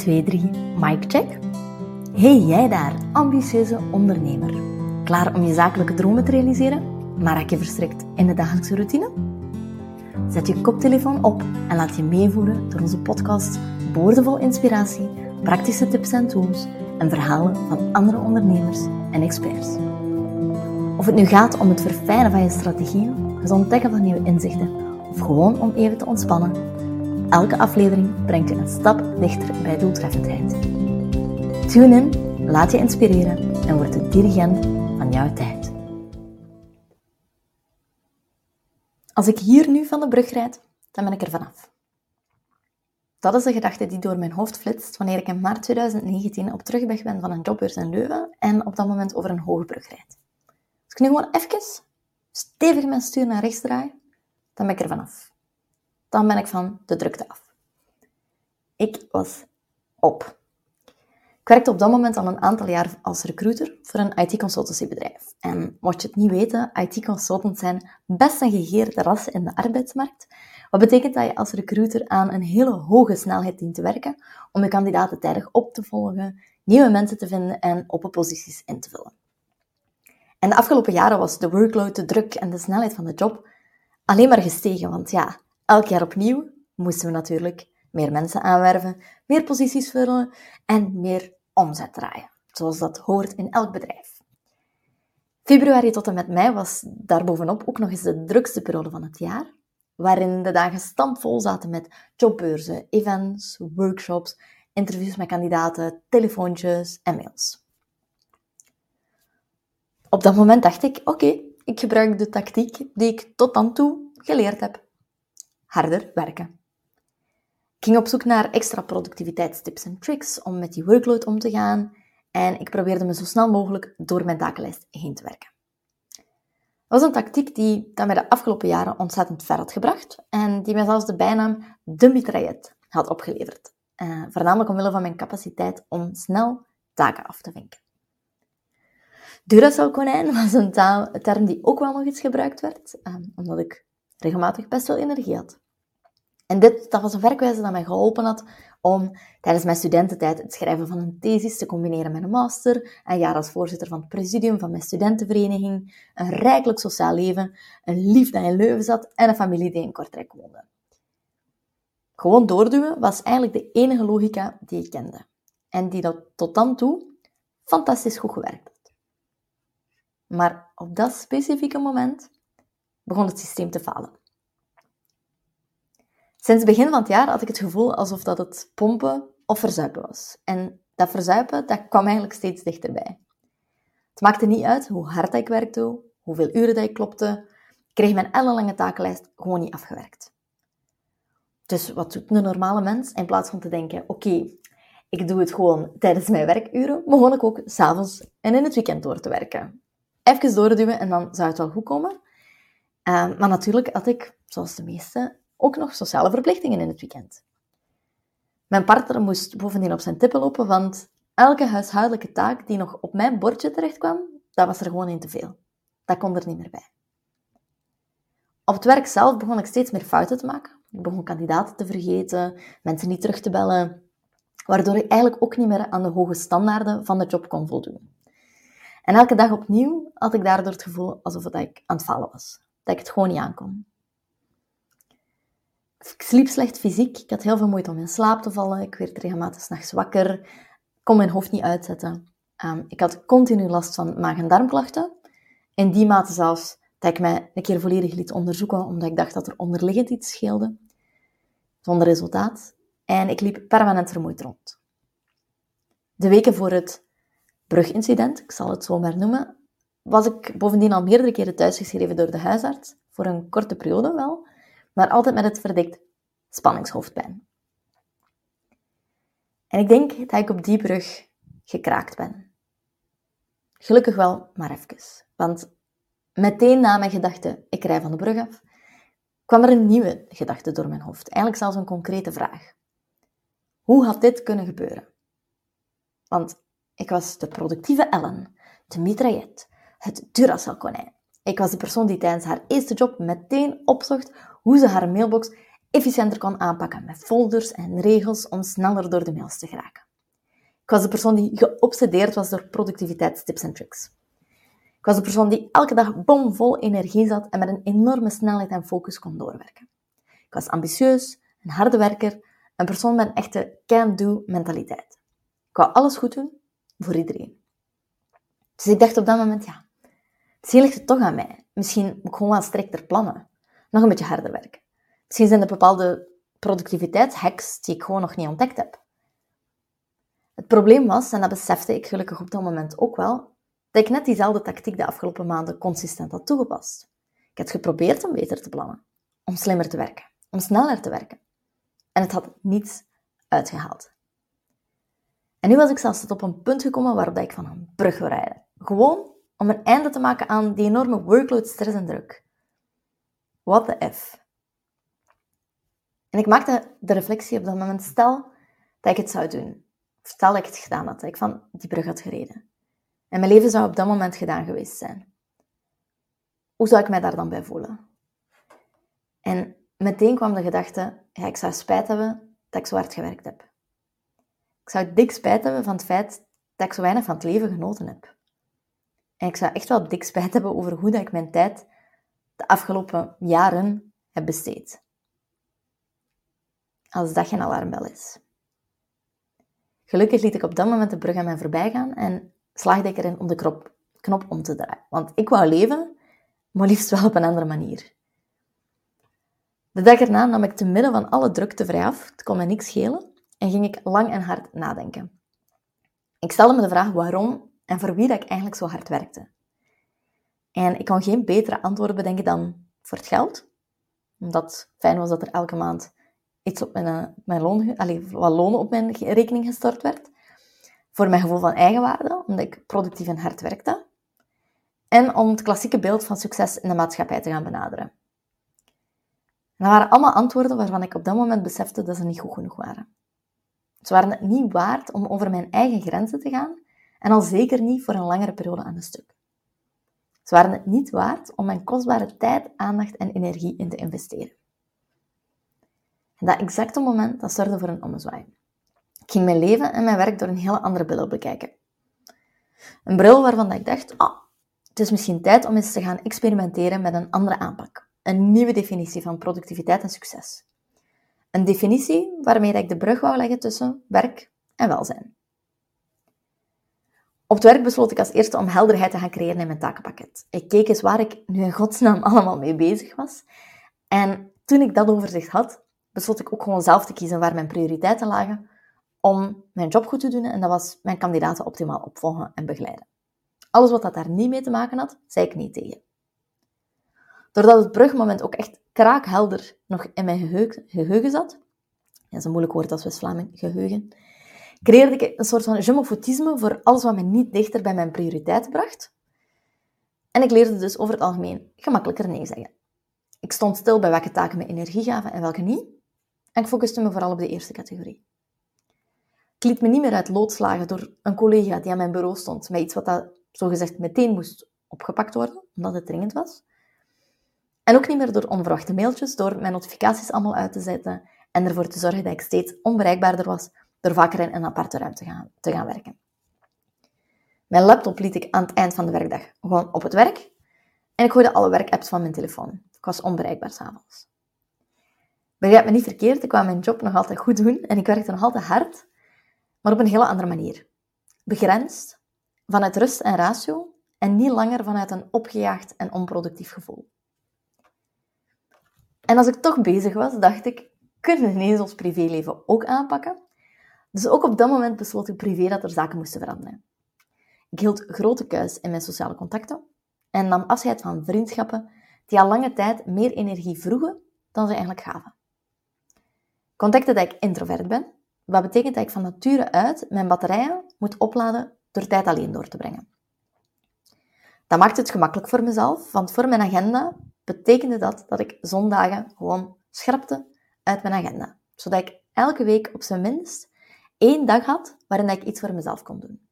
2, 3, mic check. Hey jij daar, ambitieuze ondernemer. Klaar om je zakelijke dromen te realiseren, maar raak je verstrikt in de dagelijkse routine? Zet je koptelefoon op en laat je meevoeren door onze podcast boordevol inspiratie, praktische tips en tools en verhalen van andere ondernemers en experts. Of het nu gaat om het verfijnen van je strategieën, het ontdekken van nieuwe inzichten of gewoon om even te ontspannen, elke aflevering brengt je een stap dichter bij doeltreffendheid. Tune in, laat je inspireren en word de dirigent van jouw tijd. Als ik hier nu van de brug rijd, dan ben ik er vanaf. Dat is de gedachte die door mijn hoofd flitst wanneer ik in maart 2019 op terugweg ben van een jobbeurs in Leuven en op dat moment over een hoge brug rijd. Als ik nu gewoon even stevig mijn stuur naar rechts draai, dan ben ik er vanaf. Dan ben ik van de drukte af. Ik was op. Ik werkte op dat moment al een aantal jaar als recruiter voor een IT-consultancybedrijf. En mocht je het niet weten, IT-consultants zijn best een gegeerde ras in de arbeidsmarkt. Wat betekent dat je als recruiter aan een hele hoge snelheid dient te werken om je kandidaten tijdig op te volgen, nieuwe mensen te vinden en open posities in te vullen. En de afgelopen jaren was de workload, de druk en de snelheid van de job alleen maar gestegen. Want ja, elk jaar opnieuw moesten we natuurlijk meer mensen aanwerven, meer posities vullen en meer omzet draaien. Zoals dat hoort in elk bedrijf. Februari tot en met mei was daarbovenop ook nog eens de drukste periode van het jaar, waarin de dagen stampvol zaten met jobbeurzen, events, workshops, interviews met kandidaten, telefoontjes en mails. Op dat moment dacht ik, oké, ik gebruik de tactiek die ik tot dan toe geleerd heb. Harder werken. Ik ging op zoek naar extra productiviteitstips en tricks om met die workload om te gaan en ik probeerde me zo snel mogelijk door mijn takenlijst heen te werken. Dat was een tactiek die dat mij de afgelopen jaren ontzettend ver had gebracht en die mij zelfs de bijnaam de mitraillet had opgeleverd. Uh, voornamelijk omwille van mijn capaciteit om snel taken af te vinken. Duracell-konijn was een, term die ook wel nog eens gebruikt werd, uh, omdat ik regelmatig best veel energie had. En dit dat was een werkwijze dat mij geholpen had om tijdens mijn studententijd het schrijven van een thesis te combineren met een master, een jaar als voorzitter van het presidium van mijn studentenvereniging, een rijkelijk sociaal leven, een lief dat in Leuven zat en een familie die in Kortrijk woonde. Gewoon doorduwen was eigenlijk de enige logica die ik kende. En die dat tot dan toe fantastisch goed gewerkt had. Maar op dat specifieke moment begon het systeem te falen. Sinds het begin van het jaar had ik het gevoel alsof dat het pompen of verzuipen was. En dat verzuipen, dat kwam eigenlijk steeds dichterbij. Het maakte niet uit hoe hard ik werkte, hoeveel uren dat ik klopte. Ik kreeg mijn ellenlange takenlijst gewoon niet afgewerkt. Dus wat doet een normale mens? In plaats van te denken, oké, ik doe het gewoon tijdens mijn werkuren, begon ik ook s'avonds en in het weekend door te werken. Even doorduwen en dan zou het wel goed komen. Uh, maar natuurlijk had ik, zoals de meeste, ook nog sociale verplichtingen in het weekend. Mijn partner moest bovendien op zijn tippen lopen, want elke huishoudelijke taak die nog op mijn bordje terechtkwam, dat was er gewoon in te veel. Dat kon er niet meer bij. Op het werk zelf begon ik steeds meer fouten te maken. Ik begon kandidaten te vergeten, mensen niet terug te bellen, waardoor ik eigenlijk ook niet meer aan de hoge standaarden van de job kon voldoen. En elke dag opnieuw had ik daardoor het gevoel alsof ik aan het vallen was. Dat ik het gewoon niet aankon. Ik sliep slecht fysiek. Ik had heel veel moeite om in slaap te vallen. Ik werd regelmatig s'nachts wakker. Kon mijn hoofd niet uitzetten. Um, ik had continu last van maag- en darmklachten. In die mate zelfs dat ik mij een keer volledig liet onderzoeken, omdat ik dacht dat er onderliggend iets scheelde. Zonder resultaat. En ik liep permanent vermoeid rond. De weken voor het brugincident, ik zal het zo maar noemen, was ik bovendien al meerdere keren thuisgeschreven door de huisarts. Voor een korte periode wel maar altijd met het verdikt spanningshoofdpijn. En ik denk dat ik op die brug gekraakt ben. Gelukkig wel, maar even. Want meteen na mijn gedachte, ik rij van de brug af, kwam er een nieuwe gedachte door mijn hoofd. Eigenlijk zelfs een concrete vraag. Hoe had dit kunnen gebeuren? Want ik was de productieve Ellen, de mitraillet, het Duracell-konijn. Ik was de persoon die tijdens haar eerste job meteen opzocht hoe ze haar mailbox efficiënter kon aanpakken met folders en regels om sneller door de mails te geraken. Ik was de persoon die geobsedeerd was door productiviteitstips en tricks. Ik was de persoon die elke dag bomvol energie zat en met een enorme snelheid en focus kon doorwerken. Ik was ambitieus, een harde werker, een persoon met een echte can-do mentaliteit. Ik wou alles goed doen voor iedereen. Dus ik dacht op dat moment, ja, misschien ligt het toch aan mij. Misschien moet ik gewoon wat strikter plannen. Nog een beetje harder werken. Misschien zijn er bepaalde productiviteitshacks die ik gewoon nog niet ontdekt heb. Het probleem was, en dat besefte ik gelukkig op dat moment ook wel, dat ik net diezelfde tactiek de afgelopen maanden consistent had toegepast. Ik had geprobeerd om beter te plannen, om slimmer te werken, om sneller te werken. En het had niets uitgehaald. En nu was ik zelfs tot op een punt gekomen waarop ik van een brug wil rijden. Gewoon om een einde te maken aan die enorme workload, stress en druk. What the F? En ik maakte de reflectie op dat moment, stel dat ik het zou doen. Stel dat ik het gedaan had, dat ik van die brug had gereden. En mijn leven zou op dat moment gedaan geweest zijn. Hoe zou ik mij daar dan bij voelen? En meteen kwam de gedachte, ik zou spijt hebben dat ik zo hard gewerkt heb. Ik zou dik spijt hebben van het feit dat ik zo weinig van het leven genoten heb. En ik zou echt wel dik spijt hebben over hoe dat ik mijn tijd de afgelopen jaren heb besteed. Als dat geen alarmbel is. Gelukkig liet ik op dat moment de brug aan mij voorbij gaan en slaagde ik erin om de knop, om te draaien. Want ik wou leven, maar liefst wel op een andere manier. De dag erna nam ik te midden van alle drukte vrij af, het kon me niks schelen, en ging ik lang en hard nadenken. Ik stelde me de vraag waarom en voor wie dat ik eigenlijk zo hard werkte. En ik kon geen betere antwoorden bedenken dan voor het geld, omdat het fijn was dat er elke maand iets op mijn, eh, mijn loon, allez, wat loon op mijn rekening gestort werd. Voor mijn gevoel van eigenwaarde, omdat ik productief en hard werkte. En om het klassieke beeld van succes in de maatschappij te gaan benaderen. En dat waren allemaal antwoorden waarvan ik op dat moment besefte dat ze niet goed genoeg waren. Ze waren het niet waard om over mijn eigen grenzen te gaan en al zeker niet voor een langere periode aan een stuk. Ze waren het niet waard om mijn kostbare tijd, aandacht en energie in te investeren. En dat exacte moment, dat zorgde voor een ommezwaai. Ik ging mijn leven en mijn werk door een hele andere bril bekijken. Een bril waarvan ik dacht, oh, het is misschien tijd om eens te gaan experimenteren met een andere aanpak. Een nieuwe definitie van productiviteit en succes. Een definitie waarmee ik de brug wou leggen tussen werk en welzijn. Op het werk besloot ik als eerste om helderheid te gaan creëren in mijn takenpakket. Ik keek eens waar ik nu in godsnaam allemaal mee bezig was. En toen ik dat overzicht had, besloot ik ook gewoon zelf te kiezen waar mijn prioriteiten lagen om mijn job goed te doen. En dat was mijn kandidaten optimaal opvolgen en begeleiden. Alles wat dat daar niet mee te maken had, zei ik niet tegen. Doordat het brugmoment ook echt kraakhelder nog in mijn geheugen, geheugen zat, dat is een moeilijk woord als West-Vlaming, geheugen, creëerde ik een soort van je voor alles wat mij niet dichter bij mijn prioriteiten bracht. En ik leerde dus over het algemeen gemakkelijker nee zeggen. Ik stond stil bij welke taken me energie gaven en welke niet. En ik focuste me vooral op de eerste categorie. Ik liet me niet meer uit lood slagen door een collega die aan mijn bureau stond met iets wat dat zogezegd meteen moest opgepakt worden, omdat het dringend was. En ook niet meer door onverwachte mailtjes, door mijn notificaties allemaal uit te zetten en ervoor te zorgen dat ik steeds onbereikbaarder was door vaker in een aparte ruimte gaan, te gaan werken. Mijn laptop liet ik aan het eind van de werkdag gewoon op het werk en ik gooide alle werkapps van mijn telefoon. Ik was onbereikbaar s'avonds. Begrijp me niet verkeerd, ik kwam mijn job nog altijd goed doen en ik werkte nog altijd hard, maar op een hele andere manier. Begrensd, vanuit rust en ratio en niet langer vanuit een opgejaagd en onproductief gevoel. En als ik toch bezig was, dacht ik, kunnen we ineens ons privéleven ook aanpakken? Dus ook op dat moment besloot ik privé dat er zaken moesten veranderen. Ik hield grote kuis in mijn sociale contacten en nam afscheid van vriendschappen die al lange tijd meer energie vroegen dan ze eigenlijk gaven. Ontdekte dat ik introvert ben, wat betekent dat ik van nature uit mijn batterijen moet opladen door tijd alleen door te brengen. Dat maakt het gemakkelijk voor mezelf, want voor mijn agenda betekende dat dat ik zondagen gewoon schrapte uit mijn agenda. Zodat ik elke week op zijn minst één dag had waarin ik iets voor mezelf kon doen.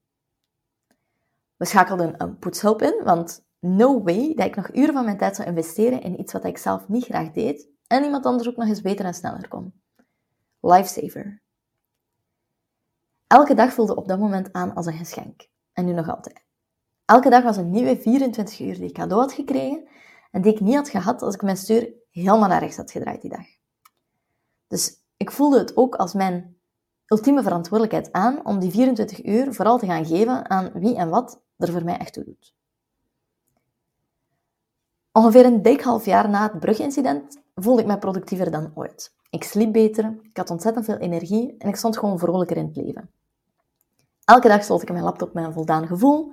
We schakelden een poetshulp in, want no way dat ik nog uren van mijn tijd zou investeren in iets wat ik zelf niet graag deed en iemand anders ook nog eens beter en sneller kon. Lifesaver. Elke dag voelde op dat moment aan als een geschenk. En nu nog altijd. Elke dag was een nieuwe 24 uur die ik cadeau had gekregen en die ik niet had gehad als ik mijn stuur helemaal naar rechts had gedraaid die dag. Dus ik voelde het ook als mijn ultieme verantwoordelijkheid aan om die 24 uur vooral te gaan geven aan wie en wat er voor mij echt toe doet. Ongeveer een dik half jaar na het brugincident voelde ik mij productiever dan ooit. Ik sliep beter, ik had ontzettend veel energie en ik stond gewoon vrolijker in het leven. Elke dag sloot ik mijn laptop met een voldaan gevoel,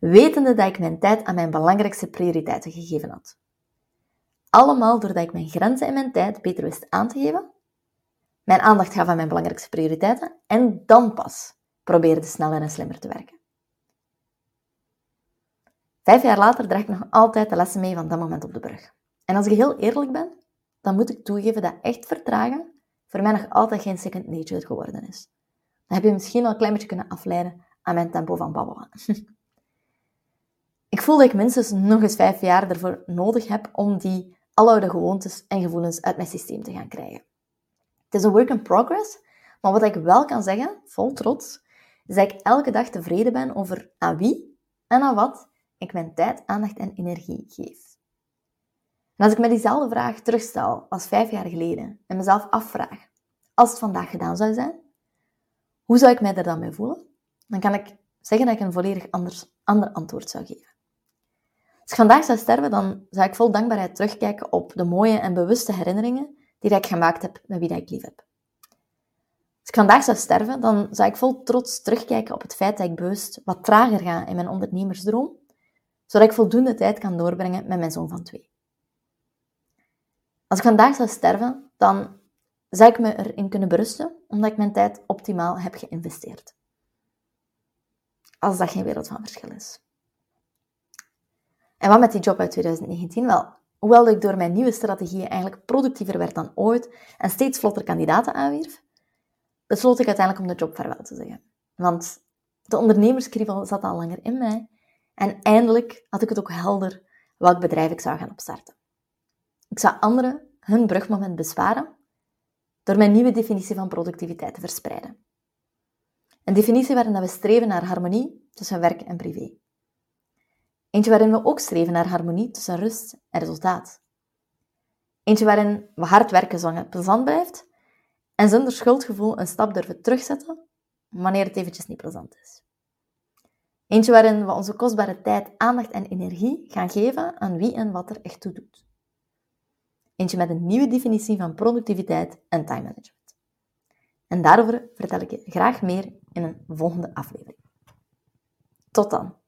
wetende dat ik mijn tijd aan mijn belangrijkste prioriteiten gegeven had. Allemaal doordat ik mijn grenzen in mijn tijd beter wist aan te geven, mijn aandacht gaf aan mijn belangrijkste prioriteiten en dan pas probeerde sneller en slimmer te werken. Vijf jaar later draag ik nog altijd de lessen mee van dat moment op de brug. En als ik heel eerlijk ben, dan moet ik toegeven dat echt vertragen voor mij nog altijd geen second nature geworden is. Dan heb je misschien al een klein beetje kunnen afleiden aan mijn tempo van babbelen. ik voel dat ik minstens nog eens vijf jaar ervoor nodig heb om die aloude gewoontes en gevoelens uit mijn systeem te gaan krijgen. Het is een work in progress, maar wat ik wel kan zeggen, vol trots, is dat ik elke dag tevreden ben over aan wie en aan wat ik mijn tijd, aandacht en energie geef. En als ik me diezelfde vraag terugstel als vijf jaar geleden en mezelf afvraag, als het vandaag gedaan zou zijn, hoe zou ik mij er dan mee voelen? Dan kan ik zeggen dat ik een volledig anders, ander antwoord zou geven. Als ik vandaag zou sterven, dan zou ik vol dankbaarheid terugkijken op de mooie en bewuste herinneringen die ik gemaakt heb met wie ik lief heb. Als ik vandaag zou sterven, dan zou ik vol trots terugkijken op het feit dat ik bewust wat trager ga in mijn ondernemersdroom, zodat ik voldoende tijd kan doorbrengen met mijn zoon van twee. Als ik vandaag zou sterven, dan zou ik me erin kunnen berusten, omdat ik mijn tijd optimaal heb geïnvesteerd. Als dat geen wereld van verschil is. En wat met die job uit 2019? Wel, hoewel ik door mijn nieuwe strategieën eigenlijk productiever werd dan ooit en steeds vlotter kandidaten aanwierf, besloot ik uiteindelijk om de job vaarwel te zeggen. Want de ondernemerskriebel zat al langer in mij en eindelijk had ik het ook helder welk bedrijf ik zou gaan opstarten. Ik zou anderen hun brugmoment besparen door mijn nieuwe definitie van productiviteit te verspreiden. Een definitie waarin we streven naar harmonie tussen werk en privé. Eentje waarin we ook streven naar harmonie tussen rust en resultaat. Eentje waarin we hard werken zolang het plezant blijft en zonder schuldgevoel een stap durven terugzetten wanneer het eventjes niet plezant is. Eentje waarin we onze kostbare tijd, aandacht en energie gaan geven aan wie en wat er echt toe doet. Eentje met een nieuwe definitie van productiviteit en time management. En daarover vertel ik je graag meer in een volgende aflevering. Tot dan!